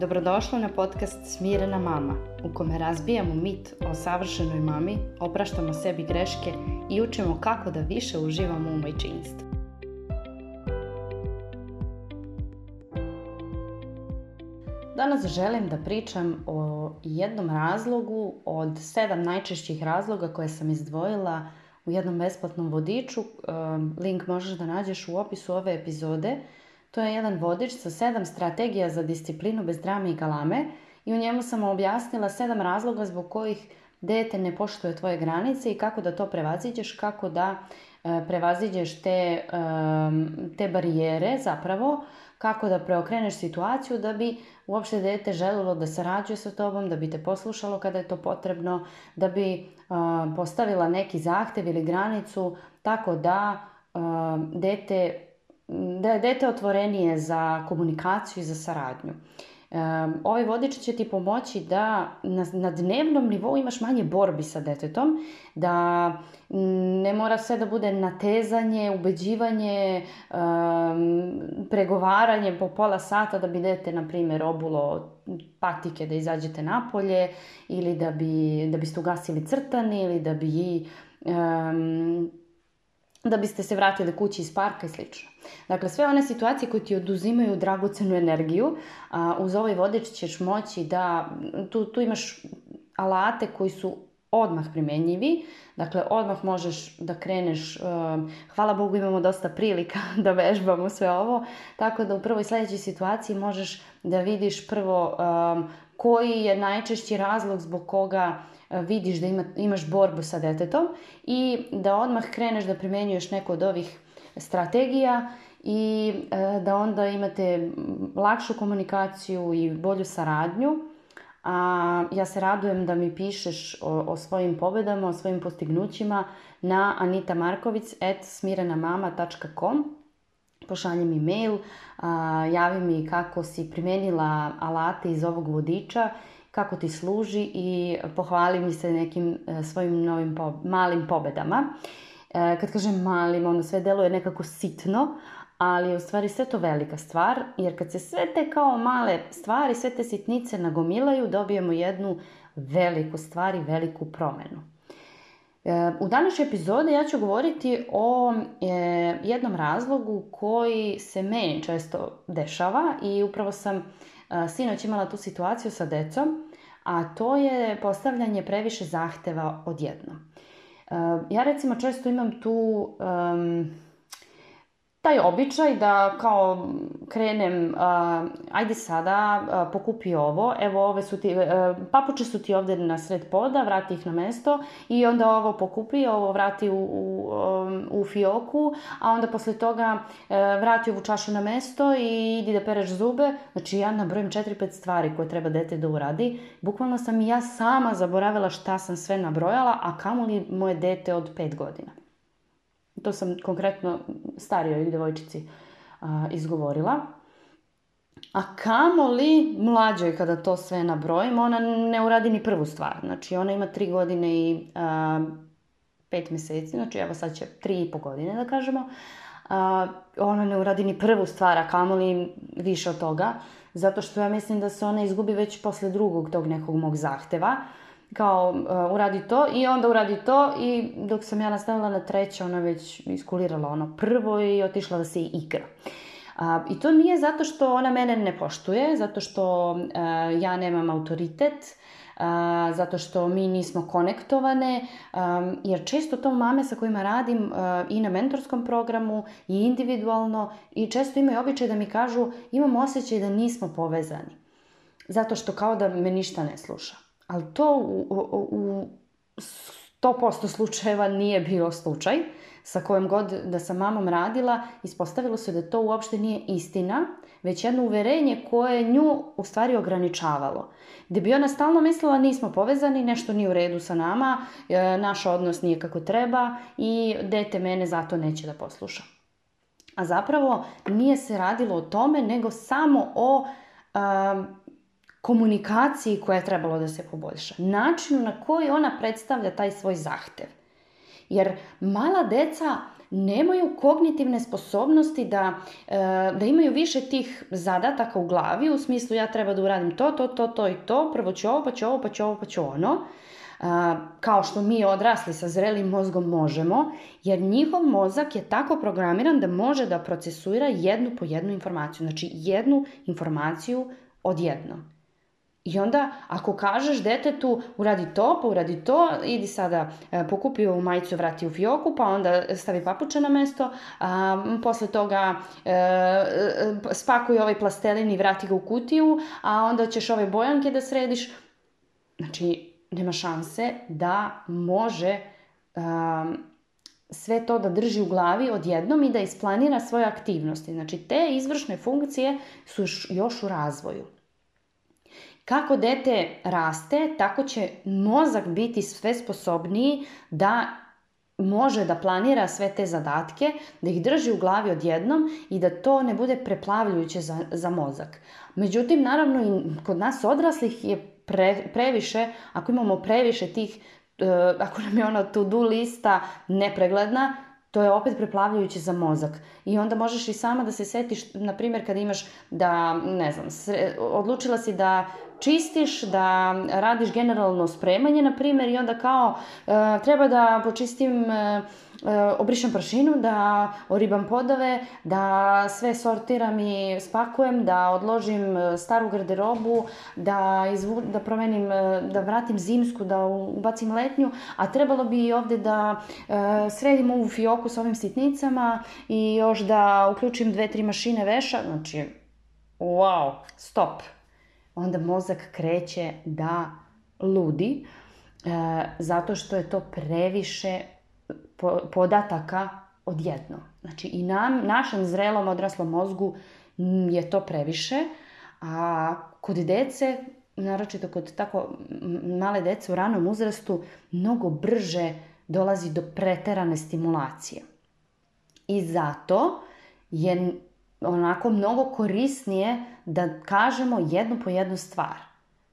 Dobrodošla na podcast Smirena mama, u kome razbijamo mit o savršenoj mami, opraštamo sebi greške i učimo kako da više uživamo u majčinstvu. Danas želim da pričam o jednom razlogu od sedam najčešćih razloga koje sam izdvojila u jednom besplatnom vodiču. Ehm, link možeš da nađeš u opisu ove epizode. To je jedan vodič sa sedam strategija za disciplinu bez drame i galame i u njemu sam objasnila sedam razloga zbog kojih dete ne poštuje tvoje granice i kako da to prevaziđeš, kako da e, prevaziđeš te, e, te barijere zapravo, kako da preokreneš situaciju da bi uopšte dete želilo da sarađuje sa tobom, da bi te poslušalo kada je to potrebno, da bi e, postavila neki zahtev ili granicu tako da dete da je dete otvorenije za komunikaciju i za saradnju. ovaj vodič će ti pomoći da na, dnevnom nivou imaš manje borbi sa detetom, da ne mora sve da bude natezanje, ubeđivanje, pregovaranje po pola sata da bi dete, na primjer, obulo patike da izađete napolje ili da, bi, da biste ugasili crtani ili da bi da biste se vratili kući iz parka i sl. Dakle, sve one situacije koje ti oduzimaju dragocenu energiju, a, uz ovaj vodič ćeš moći da, tu, tu imaš alate koji su odmah primjenjivi, dakle odmah možeš da kreneš, e, hvala Bogu imamo dosta prilika da vežbamo sve ovo, tako da u prvoj sljedećoj situaciji možeš da vidiš prvo e, koji je najčešći razlog zbog koga vidiš da imaš borbu sa detetom i da odmah kreneš da primjenjuješ neku od ovih strategija i e, da onda imate lakšu komunikaciju i bolju saradnju. A ja se radujem da mi pišeš o, svojim pobedama, o svojim postignućima na anitamarkovic.smirenamama.com Pošalji mi mail, a, javi mi kako si primenila alate iz ovog vodiča kako ti služi i pohvali mi se nekim e, svojim novim malim pobedama. E, kad kažem malim, ono sve deluje nekako sitno, ali je u stvari sve to velika stvar, jer kad se sve te kao male stvari, sve te sitnice nagomilaju, dobijemo jednu veliku stvar i veliku promenu. E, u današnjoj epizodi ja ću govoriti o jednom razlogu koji se meni često dešava i upravo sam sinoć imala tu situaciju sa decom a to je postavljanje previše zahteva odjedno. Ehm, ja recimo često imam tu ehm, taj običaj da kao krenem, ajde sada, pokupi ovo, evo ove su ti, e, papuče su ti ovdje na sred poda, vrati ih na mesto i onda ovo pokupi, ovo vrati u, u, um, u fioku, a onda posle toga e, vrati ovu čašu na mesto i idi da pereš zube. Znači ja nabrojim 4-5 stvari koje treba dete da uradi. Bukvalno sam i ja sama zaboravila šta sam sve nabrojala, a kamoli moje dete od 5 godina. To sam konkretno starijoj djevojčici izgovorila. A kamo li mlađoj kada to sve nabrojim, ona ne uradi ni prvu stvar. Znači ona ima tri godine i pet mjeseci, znači evo sad će tri i po godine da kažemo. ona ne uradi ni prvu stvar, a kamo li više od toga. Zato što ja mislim da se ona izgubi već posle drugog tog nekog mog zahteva kao uh, uradi to i onda uradi to i dok sam ja nastavila na treće ona već iskulirala ono prvo i otišla da se igra. I to nije zato što ona mene ne poštuje, zato što e, ja nemam autoritet, e, zato što mi nismo konektovane, jer često to mame sa kojima radim i na mentorskom programu i individualno i često imaju običaj da mi kažu imam osjećaj da nismo povezani, zato što kao da me ništa ne sluša ali to u, u, 100% slučajeva nije bilo slučaj sa kojom god da sam mamom radila, ispostavilo se da to uopšte nije istina, već jedno uverenje koje nju u stvari ograničavalo. Gde bi ona stalno mislila nismo povezani, nešto nije u redu sa nama, e, naš odnos nije kako treba i dete mene zato neće da posluša. A zapravo nije se radilo o tome, nego samo o komunikaciji koja je trebalo da se poboljša, načinu na koji ona predstavlja taj svoj zahtev. Jer mala deca nemaju kognitivne sposobnosti da, e, da imaju više tih zadataka u glavi, u smislu ja treba da uradim to, to, to, to i to, prvo ću ovo, pa ću ovo, pa ću ovo, pa ću ono. E, kao što mi odrasli sa zrelim mozgom možemo, jer njihov mozak je tako programiran da može da procesuira jednu po jednu informaciju, znači jednu informaciju odjedno. I onda ako kažeš detetu uradi to, pa uradi to, idi sada e, pokupi ovu majicu, vrati u fioku, pa onda stavi papuče na mesto, a, posle toga e, e, spakuj ovaj plastelin i vrati ga u kutiju, a onda ćeš ove bojanke da središ. Znači, nema šanse da može sve to da drži u glavi odjednom i da isplanira svoje aktivnosti. Znači, te izvršne funkcije su još u razvoju. Kako dete raste, tako će mozak biti sve sposobniji da može da planira sve te zadatke, da ih drži u glavi odjednom i da to ne bude preplavljujuće za, za mozak. Međutim, naravno i kod nas odraslih je previše, ako imamo previše tih, e, ako nam je ona to do lista nepregledna, to je opet preplavljujuće za mozak. I onda možeš i sama da se setiš, na primjer, kad imaš da, ne znam, odlučila si da čistiš, da radiš generalno spremanje, na primjer, i onda kao e, treba da počistim... E, E, obrišem prašinu, da oribam podove, da sve sortiram i spakujem, da odložim e, staru garderobu, da, da promenim, e, da vratim zimsku, da ubacim letnju, a trebalo bi i ovdje da sredim ovu fioku s ovim sitnicama i još da uključim dve, tri mašine veša, znači, wow, stop. Onda mozak kreće da ludi, zato što je to previše podataka odjedno. Znači i nam, našem zrelom odraslom mozgu je to previše, a kod dece, naročito kod tako male dece u ranom uzrastu, mnogo brže dolazi do preterane stimulacije. I zato je onako mnogo korisnije da kažemo jednu po jednu stvar.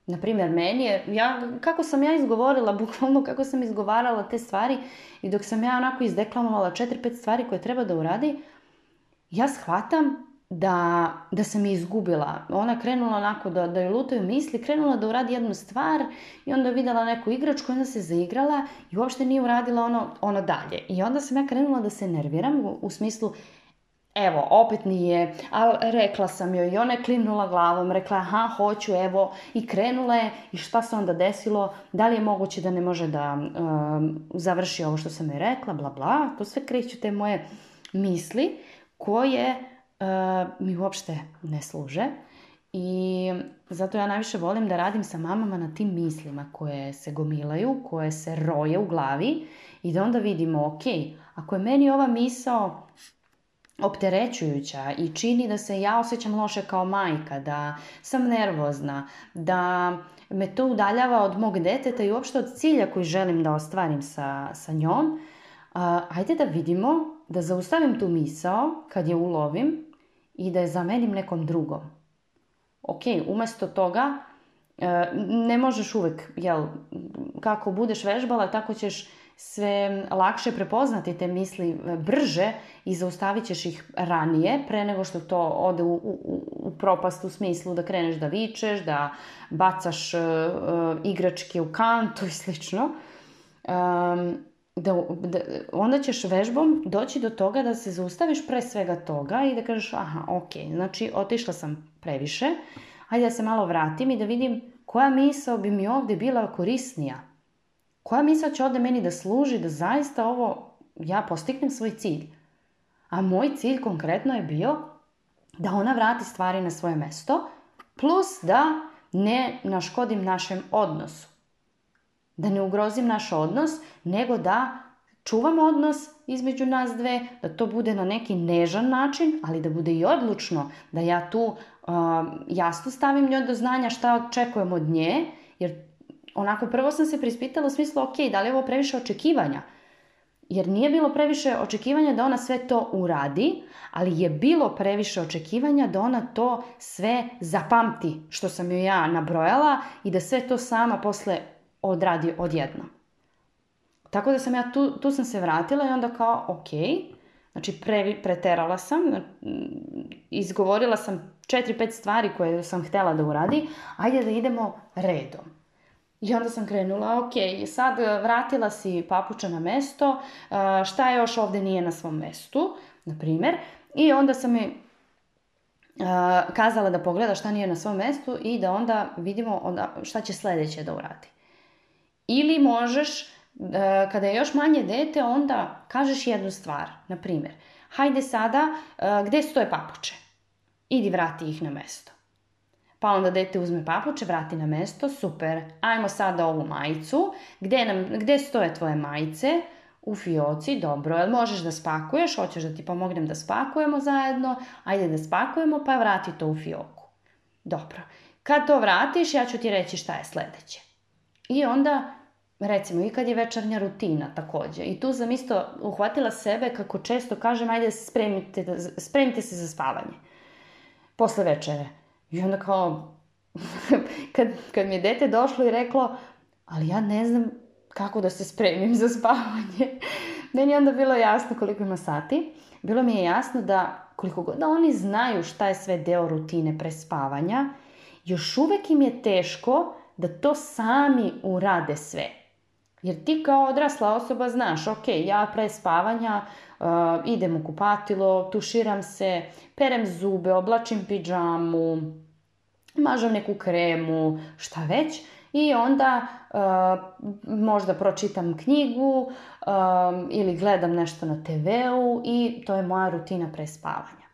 Na primjer, meni je, ja, kako sam ja izgovorila, bukvalno kako sam izgovarala te stvari i dok sam ja onako izdeklamovala četiri, pet stvari koje treba da uradi, ja shvatam da, da sam je izgubila. Ona krenula onako da, da je lutaju misli, krenula da uradi jednu stvar i onda je vidjela neku igračku, onda se zaigrala i uopšte nije uradila ono, ono dalje. I onda sam ja krenula da se nerviram u, u smislu, Evo, opet nije, ali rekla sam joj i ona je klimnula glavom, rekla aha, hoću, evo, i krenula je i šta se onda desilo, da li je moguće da ne može da um, završi ovo što sam joj rekla, bla, bla, to sve kreću te moje misli koje uh, mi uopšte ne služe. I zato ja najviše volim da radim sa mamama na tim mislima koje se gomilaju, koje se roje u glavi i da onda vidimo, ok, ako je meni ova misao opterećujuća i čini da se ja osjećam loše kao majka, da sam nervozna, da me to udaljava od mog deteta i uopšte od cilja koji želim da ostvarim sa, sa njom, uh, ajde da vidimo da zaustavim tu misao kad je ulovim i da je zamenim nekom drugom. Ok, umjesto toga e, ne možeš uvek, jel, kako budeš vežbala, tako ćeš sve lakše prepoznati te misli e, brže i zaustavit ćeš ih ranije pre nego što to ode u, u, u propast u smislu da kreneš da vičeš, da bacaš e, e, igračke u kantu i slično. da, onda ćeš vežbom doći do toga da se zaustaviš pre svega toga i da kažeš aha, ok, znači otišla sam previše, hajde da se malo vratim i da vidim koja misao bi mi ovdje bila korisnija koja misao će ovdje meni da služi da zaista ovo ja postignem svoj cilj? A moj cilj konkretno je bio da ona vrati stvari na svoje mesto, plus da ne naškodim našem odnosu. Da ne ugrozim naš odnos, nego da čuvam odnos između nas dve, da to bude na neki nežan način, ali da bude i odlučno, da ja tu jasno stavim njoj do znanja šta očekujem od nje, jer onako prvo sam se prispitala u smislu, ok, da li je ovo previše očekivanja? Jer nije bilo previše očekivanja da ona sve to uradi, ali je bilo previše očekivanja da ona to sve zapamti, što sam joj ja nabrojala i da sve to sama posle odradi odjedno. Tako da sam ja tu, tu sam se vratila i onda kao, ok, znači pre, preterala sam, mm, izgovorila sam 4-5 stvari koje sam htjela da uradi, ajde da idemo redom. I onda sam krenula, ok, sad e, vratila si papuče na mesto, e, šta još ovdje nije na svom mestu, na primjer. I onda sam mi e, kazala da pogleda šta nije na svom mestu i da onda vidimo šta će sljedeće da uradi. Ili možeš, kada je još manje dete, onda kažeš jednu stvar. Na primjer, hajde sada, gdje stoje papuče? Idi vrati ih na mesto. Pa onda dete uzme papuče, vrati na mesto, super. Ajmo sada ovu majicu. Gde, nam, stoje tvoje majice? U fioci, dobro, jel možeš da spakuješ, hoćeš da ti pomognem da spakujemo zajedno, ajde da spakujemo, pa vrati to u fioku. Dobro, kad to vratiš, ja ću ti reći šta je sljedeće. I onda, recimo, i kad je večernja rutina takođe. I tu sam isto uhvatila sebe kako često kažem, ajde spremite, spremite se za spavanje. Posle večere i onda kao, kad, mi je dete došlo i reklo, ali ja ne znam kako da se spremim za spavanje. Meni je onda bilo jasno koliko ima sati. Bilo mi je jasno da koliko god da oni znaju šta je sve deo rutine spavanja, još uvijek im je teško da to sami urade sve. Jer ti kao odrasla osoba znaš, ok, ja pre spavanja uh, idem u kupatilo, tuširam se, perem zube, oblačim pijamu mažem neku kremu, šta već. I onda e, možda pročitam knjigu e, ili gledam nešto na TV-u i to je moja rutina pre spavanja.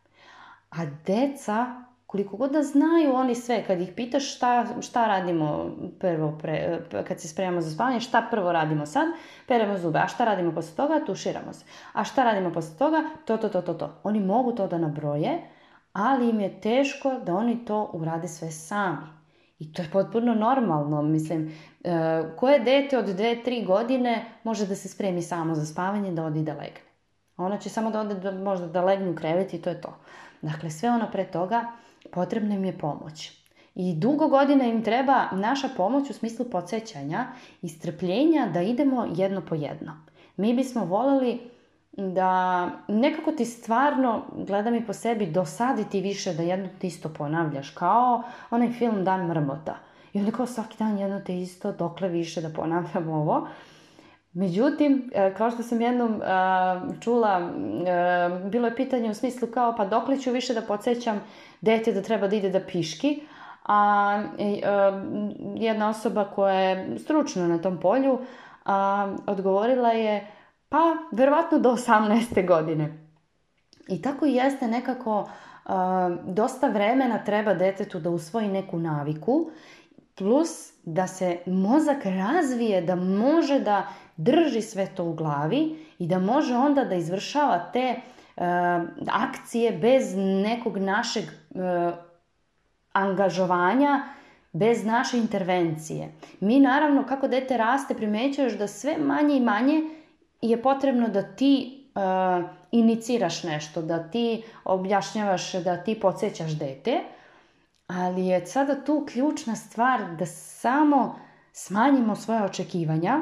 A deca, koliko god da znaju oni sve, kad ih pitaš šta, šta radimo prvo pre, e, kad se spremamo za spavanje, šta prvo radimo sad, peremo zube, a šta radimo posle toga, tuširamo se. A šta radimo posle toga, to, to, to, to, to. Oni mogu to da nabroje ali im je teško da oni to urade sve sami. I to je potpuno normalno, mislim, e, koje dete od 2-3 godine može da se spremi samo za spavanje, da odi i da legne. Ona će samo da ode možda da legne u krevet i to je to. Dakle, sve ono pre toga potrebna im je pomoć. I dugo godina im treba naša pomoć u smislu podsjećanja i strpljenja da idemo jedno po jedno. Mi bismo voljeli da nekako ti stvarno, gledam i po sebi, dosaditi više da jedno ti isto ponavljaš. Kao onaj film Dan mrmota. I onda kao svaki dan jedno te isto, dokle više da ponavljam ovo. Međutim, e, kao što sam jednom e, čula, e, bilo je pitanje u smislu kao pa dokle ću više da podsjećam dete da treba da ide da piški, a jedna osoba koja je stručna na tom polju odgovorila je pa vjerojatno do 18. godine. I tako jeste nekako dosta vremena treba detetu da usvoji neku naviku plus da se mozak razvije da može da drži sve to u glavi i da može onda da izvršava te akcije bez nekog našeg angažovanja bez naše intervencije. Mi naravno kako dete raste primjećuješ da sve manje i manje je potrebno da ti e, iniciraš nešto, da ti objašnjavaš, da ti podsjećaš dete, ali je sada tu ključna stvar da samo smanjimo svoje očekivanja,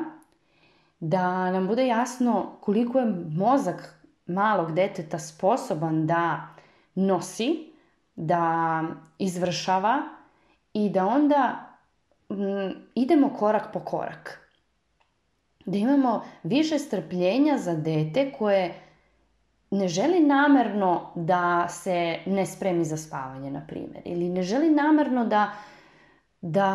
da nam bude jasno koliko je mozak malog deteta sposoban da nosi, da izvršava i da onda idemo korak po korak da imamo više strpljenja za dete koje ne želi namerno da se ne spremi za spavanje, na primjer, ili ne želi namerno da, da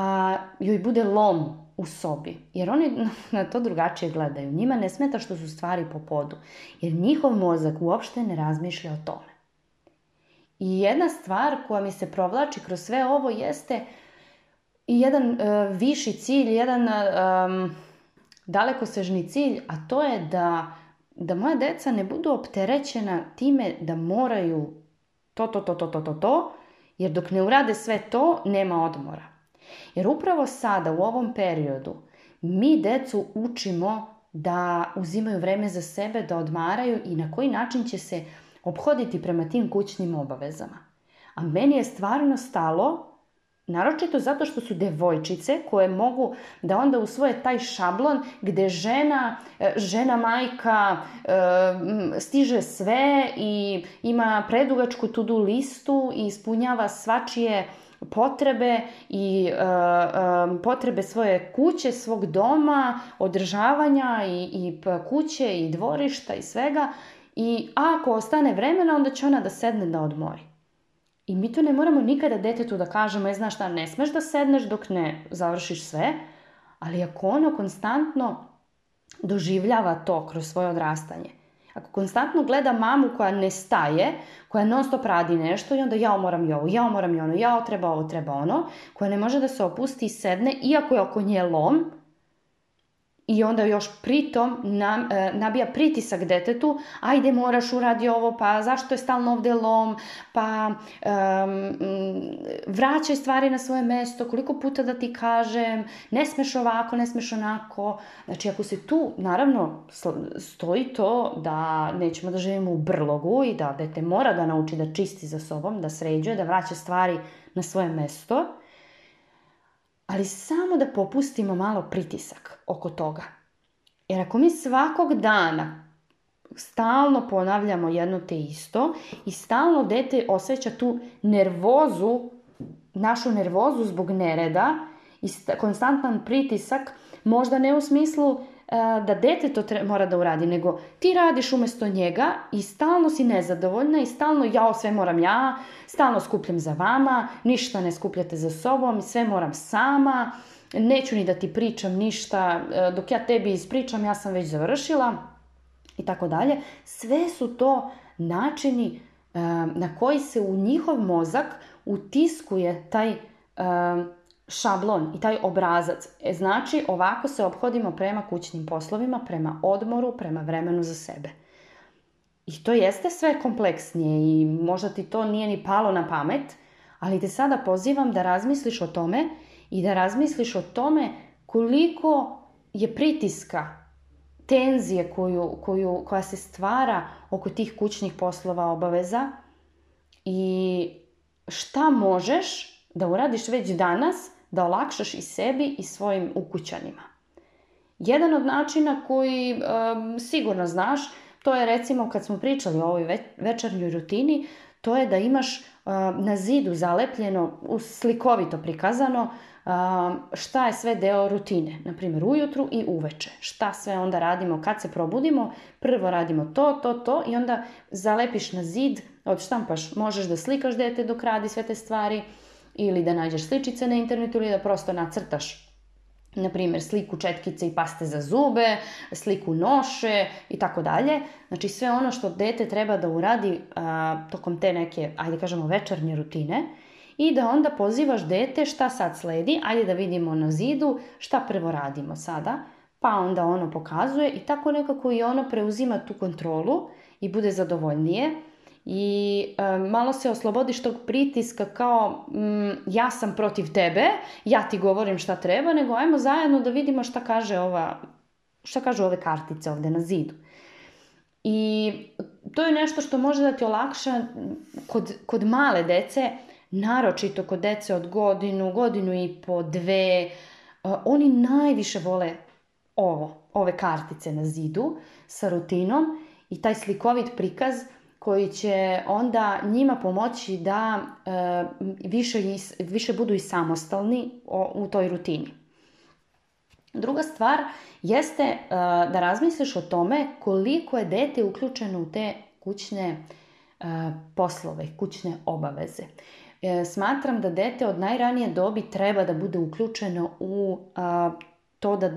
joj bude lom u sobi, jer oni na to drugačije gledaju. Njima ne smeta što su stvari po podu, jer njihov mozak uopšte ne razmišlja o tome. I jedna stvar koja mi se provlači kroz sve ovo jeste jedan e, viši cilj, jedan... E, dalekosežni cilj, a to je da, da moja deca ne budu opterećena time da moraju to, to, to, to, to, to, to, jer dok ne urade sve to, nema odmora. Jer upravo sada, u ovom periodu, mi decu učimo da uzimaju vreme za sebe, da odmaraju i na koji način će se obhoditi prema tim kućnim obavezama. A meni je stvarno stalo Naročito zato što su devojčice koje mogu da onda usvoje taj šablon gde žena, e, žena majka e, stiže sve i ima predugačku to-do listu i ispunjava svačije potrebe i e, potrebe svoje kuće, svog doma, održavanja i, i kuće i dvorišta i svega. I ako ostane vremena onda će ona da sedne da odmori. I mi to ne moramo nikada detetu da kažemo, je znaš šta, ne smeš da sedneš dok ne završiš sve, ali ako ono konstantno doživljava to kroz svoje odrastanje, ako konstantno gleda mamu koja ne staje, koja non stop radi nešto i onda ja moram i ovo, ja moram i ono, ja treba ovo, treba ono, koja ne može da se opusti i sedne, iako je oko nje lom, i onda još pritom nam, e, nabija pritisak detetu, ajde moraš uradi ovo, pa zašto je stalno ovdje lom, pa mm, vraćaj stvari na svoje mesto, koliko puta da ti kažem, ne smeš ovako, ne smeš onako. Znači ako se tu, naravno, stoji to da nećemo da živimo u brlogu i da dete mora da nauči da čisti za sobom, da sređuje, da vraća stvari na svoje mesto, ali samo da popustimo malo pritisak oko toga. Jer ako mi svakog dana stalno ponavljamo jedno te isto i stalno dete osjeća tu nervozu, našu nervozu zbog nereda i konstantan pritisak, možda ne u smislu E, da dete to mora da uradi, nego ti radiš umjesto njega i stalno si nezadovoljna i stalno ja sve moram ja, stalno skupljam za vama, ništa ne skupljate za sobom, sve moram sama, neću ni da ti pričam ništa, e, dok ja tebi ispričam ja sam već završila i tako dalje. Sve su to načini e, na koji se u njihov mozak utiskuje taj šablon i taj obrazac. E, znači, ovako se obhodimo prema kućnim poslovima, prema odmoru, prema vremenu za sebe. I to jeste sve kompleksnije i možda ti to nije ni palo na pamet, ali te sada pozivam da razmisliš o tome i da razmisliš o tome koliko je pritiska, tenzije koju, koju, koja se stvara oko tih kućnih poslova obaveza i šta možeš da uradiš već danas, da olakšaš i sebi i svojim ukućanima. Jedan od načina koji sigurno znaš, to je recimo kad smo pričali o ovoj večernjoj rutini, to je da imaš na zidu zalepljeno, slikovito prikazano, šta je sve deo rutine. Naprimjer, ujutru i uveče. Šta sve onda radimo kad se probudimo, prvo radimo to, to, to i onda zalepiš na zid, odštampaš, možeš da slikaš dete dok radi sve te stvari, ili da nađeš sličice na internetu ili da prosto nacrtaš na primjer sliku četkice i paste za zube, sliku noše i tako dalje. Znači sve ono što dete treba da uradi tokom te neke, ajde kažemo, večernje rutine i da onda pozivaš dete šta sad sledi, ajde da vidimo na zidu šta prvo radimo sada, pa onda ono pokazuje i tako nekako i ono preuzima tu kontrolu i bude zadovoljnije i e, malo se oslobodiš tog pritiska kao mm, ja sam protiv tebe, ja ti govorim šta treba, nego ajmo zajedno da vidimo šta kaže ova, šta kažu ove kartice ovdje na zidu. I to je nešto što može da ti olakša kod, kod male dece, naročito kod dece od godinu, godinu i po, dve, e, oni najviše vole ovo, ove kartice na zidu sa rutinom i taj slikovit prikaz koji će onda njima pomoći da e, više, više budu i samostalni u toj rutini. Druga stvar jeste e, da razmisliš o tome koliko je dete uključeno u te kućne e, poslove, kućne obaveze. Smatram da dete od najranije dobi treba da bude uključeno u to da e,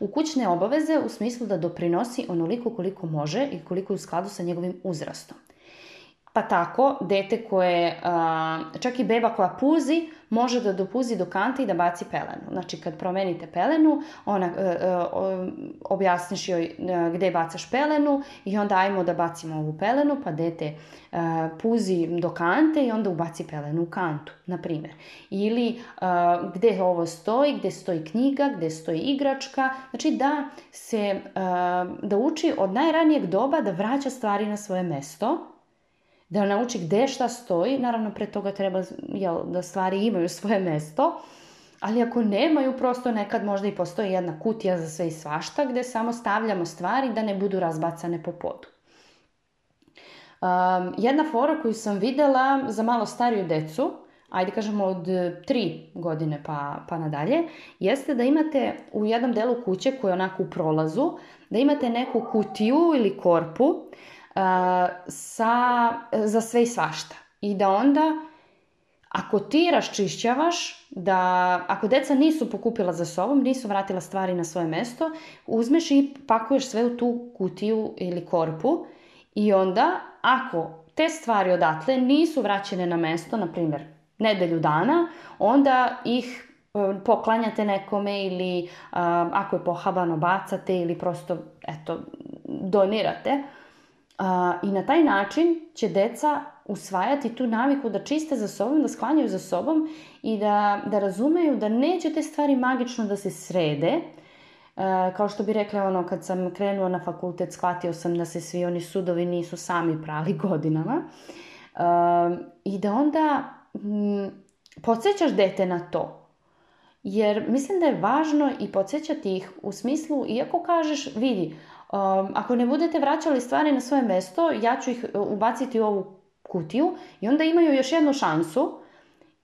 u kućne obaveze u smislu da doprinosi onoliko koliko može i koliko je u skladu sa njegovim uzrastom. Pa tako, dete koje, čak i beba koja puzi, može da dopuzi do kante i da baci pelenu. Znači, kad promenite pelenu, ona, e, e, objasniš joj e, gde bacaš pelenu i onda ajmo da bacimo ovu pelenu, pa dete puzi do kante i onda ubaci pelenu u kantu, na primjer. Ili gde ovo stoji, gde stoji knjiga, gde stoji igračka. Znači, da se da uči od najranijeg doba da vraća stvari na svoje mesto, da nauči gdje šta stoji. Naravno, pre toga treba jel, da stvari imaju svoje mesto, ali ako nemaju, prosto nekad možda i postoji jedna kutija za sve i svašta gdje samo stavljamo stvari da ne budu razbacane po podu. jedna fora koju sam vidjela za malo stariju decu, ajde kažemo od e, tri godine pa, pa nadalje, jeste da imate u jednom delu kuće koji je onako u prolazu, da imate neku kutiju ili korpu Uh, sa, za sve i svašta. I da onda, ako ti raščišćavaš, da ako deca nisu pokupila za sobom, nisu vratila stvari na svoje mesto, uzmeš i pakuješ sve u tu kutiju ili korpu i onda ako te stvari odatle nisu vraćene na mesto, na primjer, nedelju dana, onda ih um, poklanjate nekome ili um, ako je pohabano bacate ili prosto eto donirate i na taj način će deca usvajati tu naviku da čiste za sobom, da sklanjaju za sobom i da, da razumeju da neće te stvari magično da se srede, kao što bi rekla ono kad sam krenula na fakultet shvatio sam da se svi oni sudovi nisu sami prali godinama i da onda podsjećaš dete na to jer mislim da je važno i podsjećati ih u smislu iako kažeš vidi ako ne budete vraćali stvari na svoje mesto, ja ću ih e, ubaciti u ovu kutiju i onda imaju još jednu šansu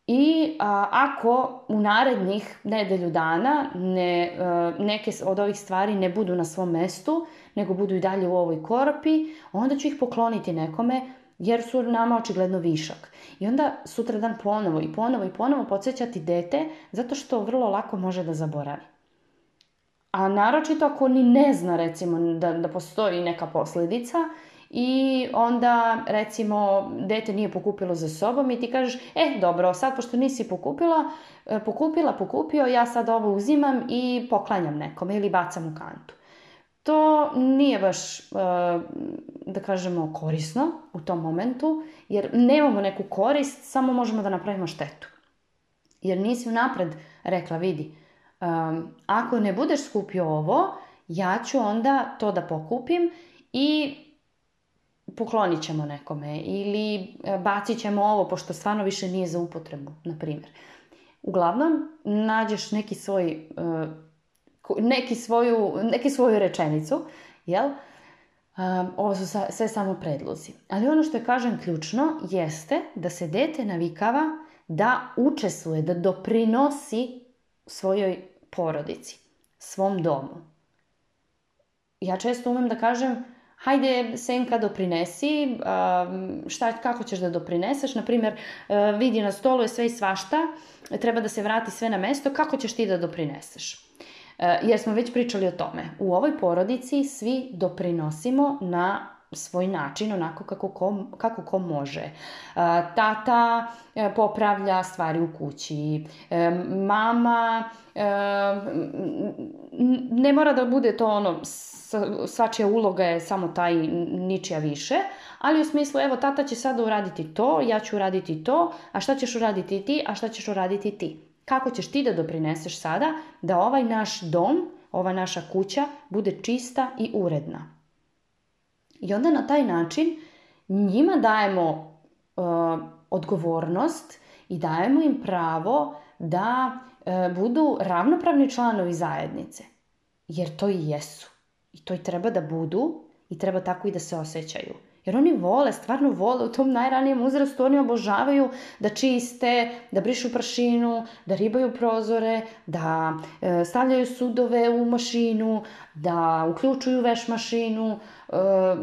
i ako u narednih nedelju dana ne, e, neke od ovih stvari ne budu na svom mestu, nego budu i dalje u ovoj korpi, onda ću ih pokloniti nekome jer su nama očigledno višak. I onda sutradan ponovo i ponovo i ponovo podsjećati dete zato što vrlo lako može da zaboravi. A naročito ako ni ne zna recimo da, da postoji neka posljedica i onda recimo dete nije pokupilo za sobom i ti kažeš e dobro sad pošto nisi pokupila, e, pokupila, pokupio ja sad ovo uzimam i poklanjam nekom ili bacam u kantu. To nije baš, e, da kažemo, korisno u tom momentu, jer nemamo neku korist, samo možemo da napravimo štetu. Jer nisi unapred rekla, vidi, ako ne budeš skupio ovo, ja ću onda to da pokupim i poklonit ćemo nekome ili e, bacit ćemo ovo pošto stvarno više nije za upotrebu, na primjer. Uglavnom, nađeš neki svoj, e, neki svoju, neki svoju rečenicu, jel? Ovo su sve samo predlozi. Ali ono što je kažem ključno jeste da se dete navikava da učestvuje, da doprinosi svojoj porodici, svom domu. Ja često umem da kažem, hajde Senka doprinesi, um, šta, kako ćeš da doprineseš, na primjer uh, vidi na stolu je sve i svašta, treba da se vrati sve na mesto, kako ćeš ti da doprineseš? Uh, jer smo već pričali o tome. U ovoj porodici svi doprinosimo na svoj način, onako kako ko, kako može. E, tata e, popravlja stvari u kući, e, mama ne mora da bude to ono svačija uloga je samo taj ničija više, ali u smislu evo tata će sada uraditi to, ja ću uraditi to, a šta ćeš uraditi ti, a šta ćeš uraditi ti. Kako ćeš ti da doprineseš sada da ovaj naš dom, ova naša kuća bude čista i uredna? I onda na taj način njima dajemo e, odgovornost i dajemo im pravo da e, budu ravnopravni članovi zajednice. Jer to i jesu. I to i treba da budu i treba tako i da se osjećaju. Jer oni vole, stvarno vole u tom najranijem uzrastu, oni obožavaju da čiste, da brišu prašinu, da ribaju prozore, da e, stavljaju sudove u mašinu, da uključuju veš mašinu, e,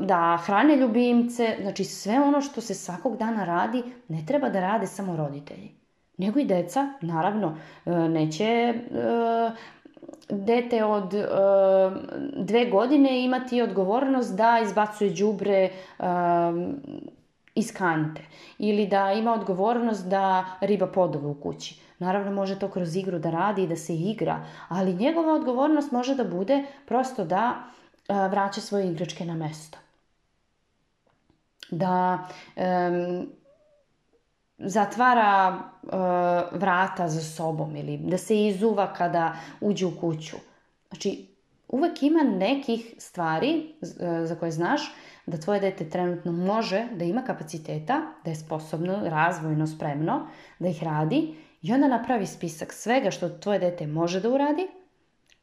da hrane ljubimce. Znači sve ono što se svakog dana radi ne treba da rade samo roditelji. Nego i deca, naravno, e, neće dete od e, dve godine imati odgovornost da izbacuje đubre e, iz kante ili da ima odgovornost da riba podove u kući. Naravno može to kroz igru da radi i da se igra, ali njegova odgovornost može da bude prosto da e, vraća svoje igračke na mesto. Da zatvara e, vrata za sobom ili da se izuva kada uđe u kuću. Znači, uvek ima nekih stvari e, za koje znaš da tvoje dete trenutno može, da ima kapaciteta, da je sposobno, razvojno, spremno, da ih radi i onda napravi spisak svega što tvoje dete može da uradi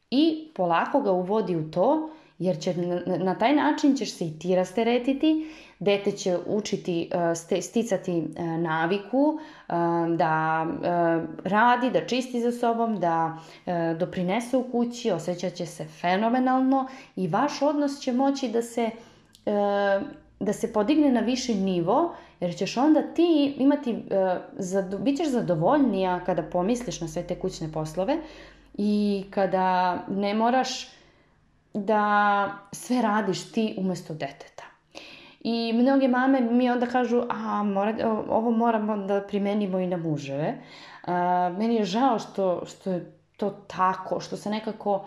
i polako ga uvodi u to jer će, na taj način ćeš se i ti rasteretiti dete će učiti, e, sticati e, naviku e, da radi, da čisti za sobom, da doprinese u kući, osjećat će se fenomenalno i vaš odnos će moći da se da se podigne na viši nivo, jer ćeš onda ti imati, bit ćeš zadovoljnija kada pomisliš na sve te kućne poslove i kada ne moraš da sve radiš ti umjesto deteta. I mnoge mame mi onda kažu, a mora, ovo moramo da primenimo i na muževe. A, meni je žao što, što je to tako, što se nekako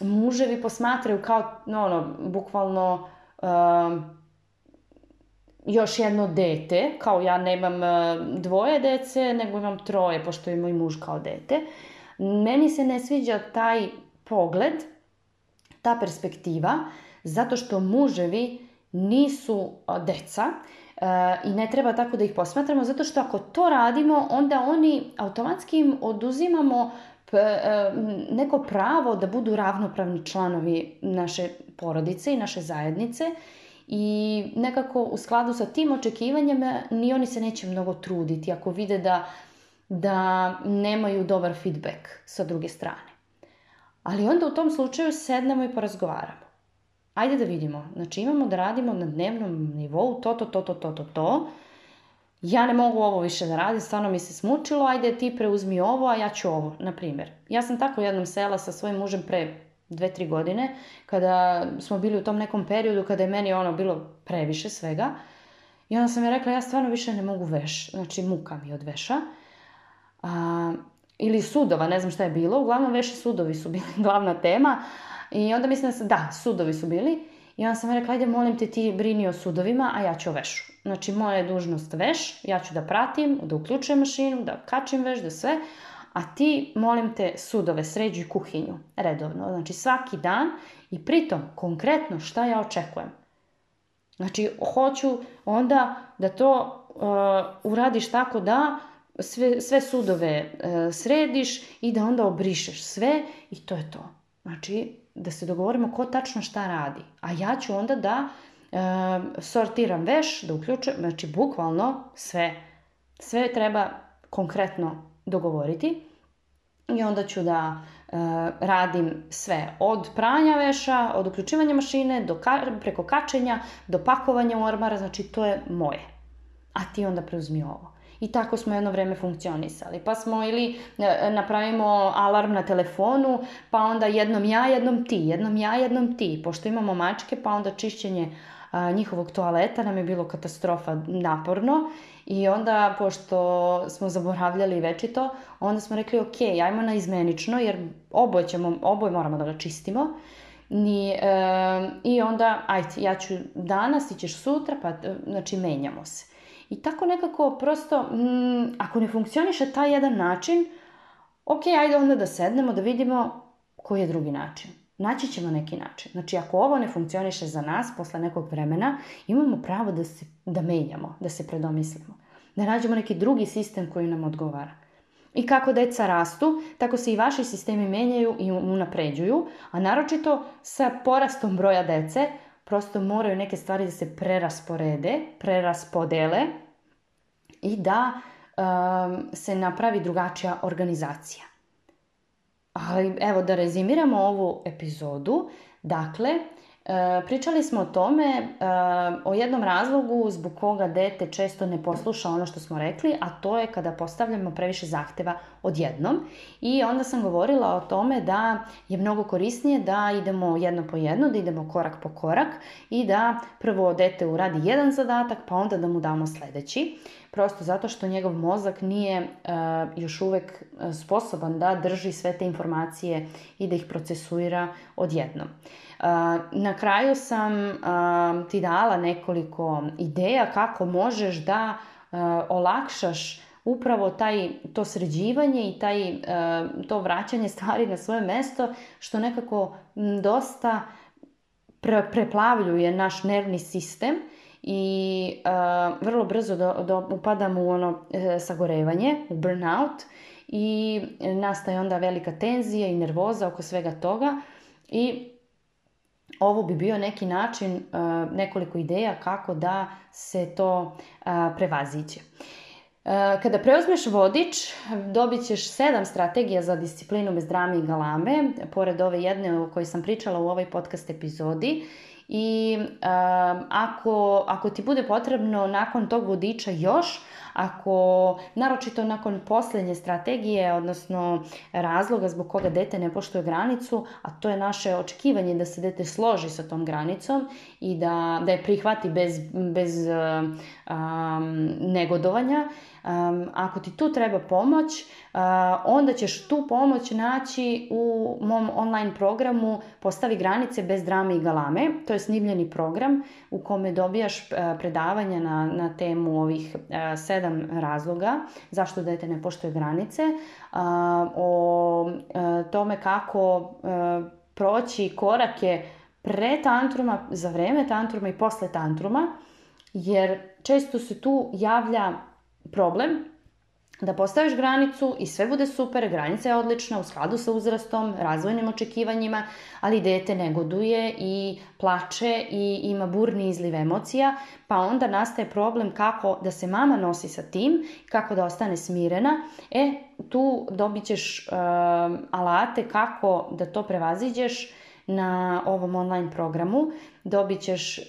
muževi posmatraju kao, no, ono, bukvalno... Um, još jedno dete, kao ja nemam e, dvoje dece, nego imam troje, pošto je moj muž kao dete. Meni se ne sviđa taj pogled, ta perspektiva, zato što muževi nisu deca e, i ne treba tako da ih posmatramo, zato što ako to radimo, onda oni automatski im oduzimamo e, neko pravo da budu ravnopravni članovi naše porodice i naše zajednice i nekako u skladu sa tim očekivanjima e, ni oni se neće mnogo truditi ako vide da, da nemaju dobar feedback sa druge strane. Ali onda u tom slučaju sednemo i porazgovaramo ajde da vidimo. Znači imamo da radimo na dnevnom nivou to, to, to, to, to, to, to. Ja ne mogu ovo više da radim, stvarno mi se smučilo, ajde ti preuzmi ovo, a ja ću ovo, na primjer. Ja sam tako jednom sela sa svojim mužem pre dve, tri godine, kada smo bili u tom nekom periodu kada je meni ono bilo previše svega. I onda sam je rekla, ja stvarno više ne mogu veš, znači muka mi od veša. A, ili sudova, ne znam šta je bilo, uglavnom veši sudovi su bili glavna tema, i onda mislim da, da, sudovi su bili. I onda sam rekla, ajde molim te ti brini o sudovima, a ja ću o vešu. Znači moja je dužnost veš, ja ću da pratim, da uključujem mašinu, da kačim veš, da sve. A ti, molim te, sudove sređuj kuhinju, redovno. Znači svaki dan i pritom konkretno šta ja očekujem. Znači, hoću onda da to e, uradiš tako da sve, sve sudove e, središ i da onda obrišeš sve i to je to. Znači, da se dogovorimo ko tačno šta radi. A ja ću onda da e, sortiram veš, da uključujem, znači bukvalno sve. Sve treba konkretno dogovoriti. I onda ću da e, radim sve od pranja veša, od uključivanja mašine, do preko kačenja, do pakovanja u ormara, znači to je moje. A ti onda preuzmi ovo. I tako smo jedno vrijeme funkcionisali. Pa smo ili e, napravimo alarm na telefonu, pa onda jednom ja, jednom ti, jednom ja, jednom ti. Pošto imamo mačke, pa onda čišćenje njihovog toaleta nam je bilo katastrofa naporno i onda pošto smo zaboravljali već to, onda smo rekli ok, ajmo na izmenično jer oboje, ćemo, oboje moramo da ga čistimo e, i onda ajte, ja ću danas, ti ćeš sutra, pa e, znači menjamo se. I tako nekako prosto, mm, ako ne funkcioniše taj jedan način, ok, ajde onda da sednemo, da vidimo koji je drugi način. Naći ćemo neki način. Znači, ako ovo ne funkcioniše za nas posle nekog vremena, imamo pravo da, se, da menjamo, da se predomislimo. Da nađemo neki drugi sistem koji nam odgovara. I kako deca rastu, tako se i vaši sistemi menjaju i unapređuju, a naročito sa porastom broja dece, prosto moraju neke stvari da se prerasporede, preraspodele i da um, se napravi drugačija organizacija. Ali evo da rezimiramo ovu epizodu. Dakle, E, pričali smo o tome, e, o jednom razlogu zbog koga dete često ne posluša ono što smo rekli, a to je kada postavljamo previše zahteva odjednom. I onda sam govorila o tome da je mnogo korisnije da idemo jedno po jedno, da idemo korak po korak i da prvo dete uradi jedan zadatak pa onda da mu damo sljedeći. Prosto zato što njegov mozak nije e, još uvek sposoban da drži sve te informacije i da ih procesuira odjednom. Eh, na kraju sam eh, ti dala nekoliko ideja kako možeš da eh, olakšaš upravo taj, to sređivanje i taj, to vraćanje stvari na svoje mesto što nekako mm, dosta pre, preplavljuje naš nervni sistem i vrlo brzo do, upadamo u ono e, sagorevanje, u burnout i nastaje onda velika tenzija i nervoza oko svega toga i ovo bi bio neki način, e, nekoliko ideja kako da se to e, prevaziđe. E, kada preuzmeš vodič, dobit ćeš sedam strategija za disciplinu bez drame i galame, pored ove jedne o kojoj sam pričala u ovoj podcast epizodi. I ako, ako ti bude potrebno nakon tog vodiča još, ako, naročito nakon posljednje strategije, odnosno razloga zbog koga dete ne poštuje granicu, a to je naše očekivanje da se dete složi sa tom granicom i da, da je prihvati bez, bez um, negodovanja, um, ako ti tu treba pomoć, uh, onda ćeš tu pomoć naći u mom online programu Postavi granice bez drame i galame. To je snimljeni program u kome dobijaš uh, predavanja na, na temu ovih uh, sedam razloga zašto dete ne poštuje granice, o e, tome kako e, proći korake pre tantruma, za vrijeme tantruma i posle tantruma, jer često se tu javlja problem da postaviš granicu i sve bude super, granica je odlična, u skladu sa uzrastom, razvojnim očekivanjima, ali dete negoduje i plače i ima burni izliv emocija, pa onda nastaje problem kako da se mama nosi sa tim, kako da ostane smirena. E, tu dobit ćeš um, alate kako da to prevaziđeš na ovom online programu dobit ćeš e,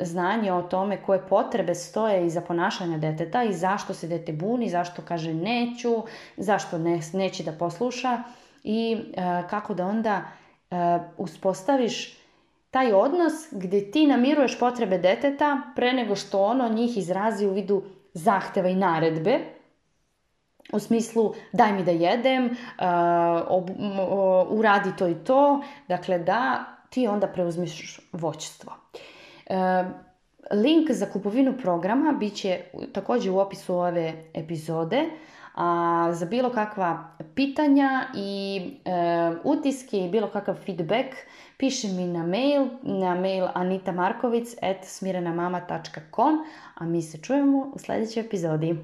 znanje o tome koje potrebe stoje iza ponašanja deteta i zašto se dete buni, zašto kaže neću, zašto neće da posluša i e, kako da onda e, uspostaviš taj odnos gdje ti namiruješ potrebe deteta pre nego što ono njih izrazi u vidu zahteva i naredbe u smislu daj mi da jedem, uradi to i to, dakle da ti onda preuzmiš voćstvo. E, link za kupovinu programa bit će također u opisu ove epizode. A za bilo kakva pitanja i e, utiske i bilo kakav feedback piši mi na mail na mail anitamarkovic.smirenamama.com a mi se čujemo u sljedećoj epizodi.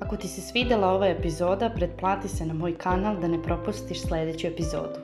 Ako ti se svidjela ova epizoda, pretplati se na moj kanal da ne propustiš sljedeću epizodu.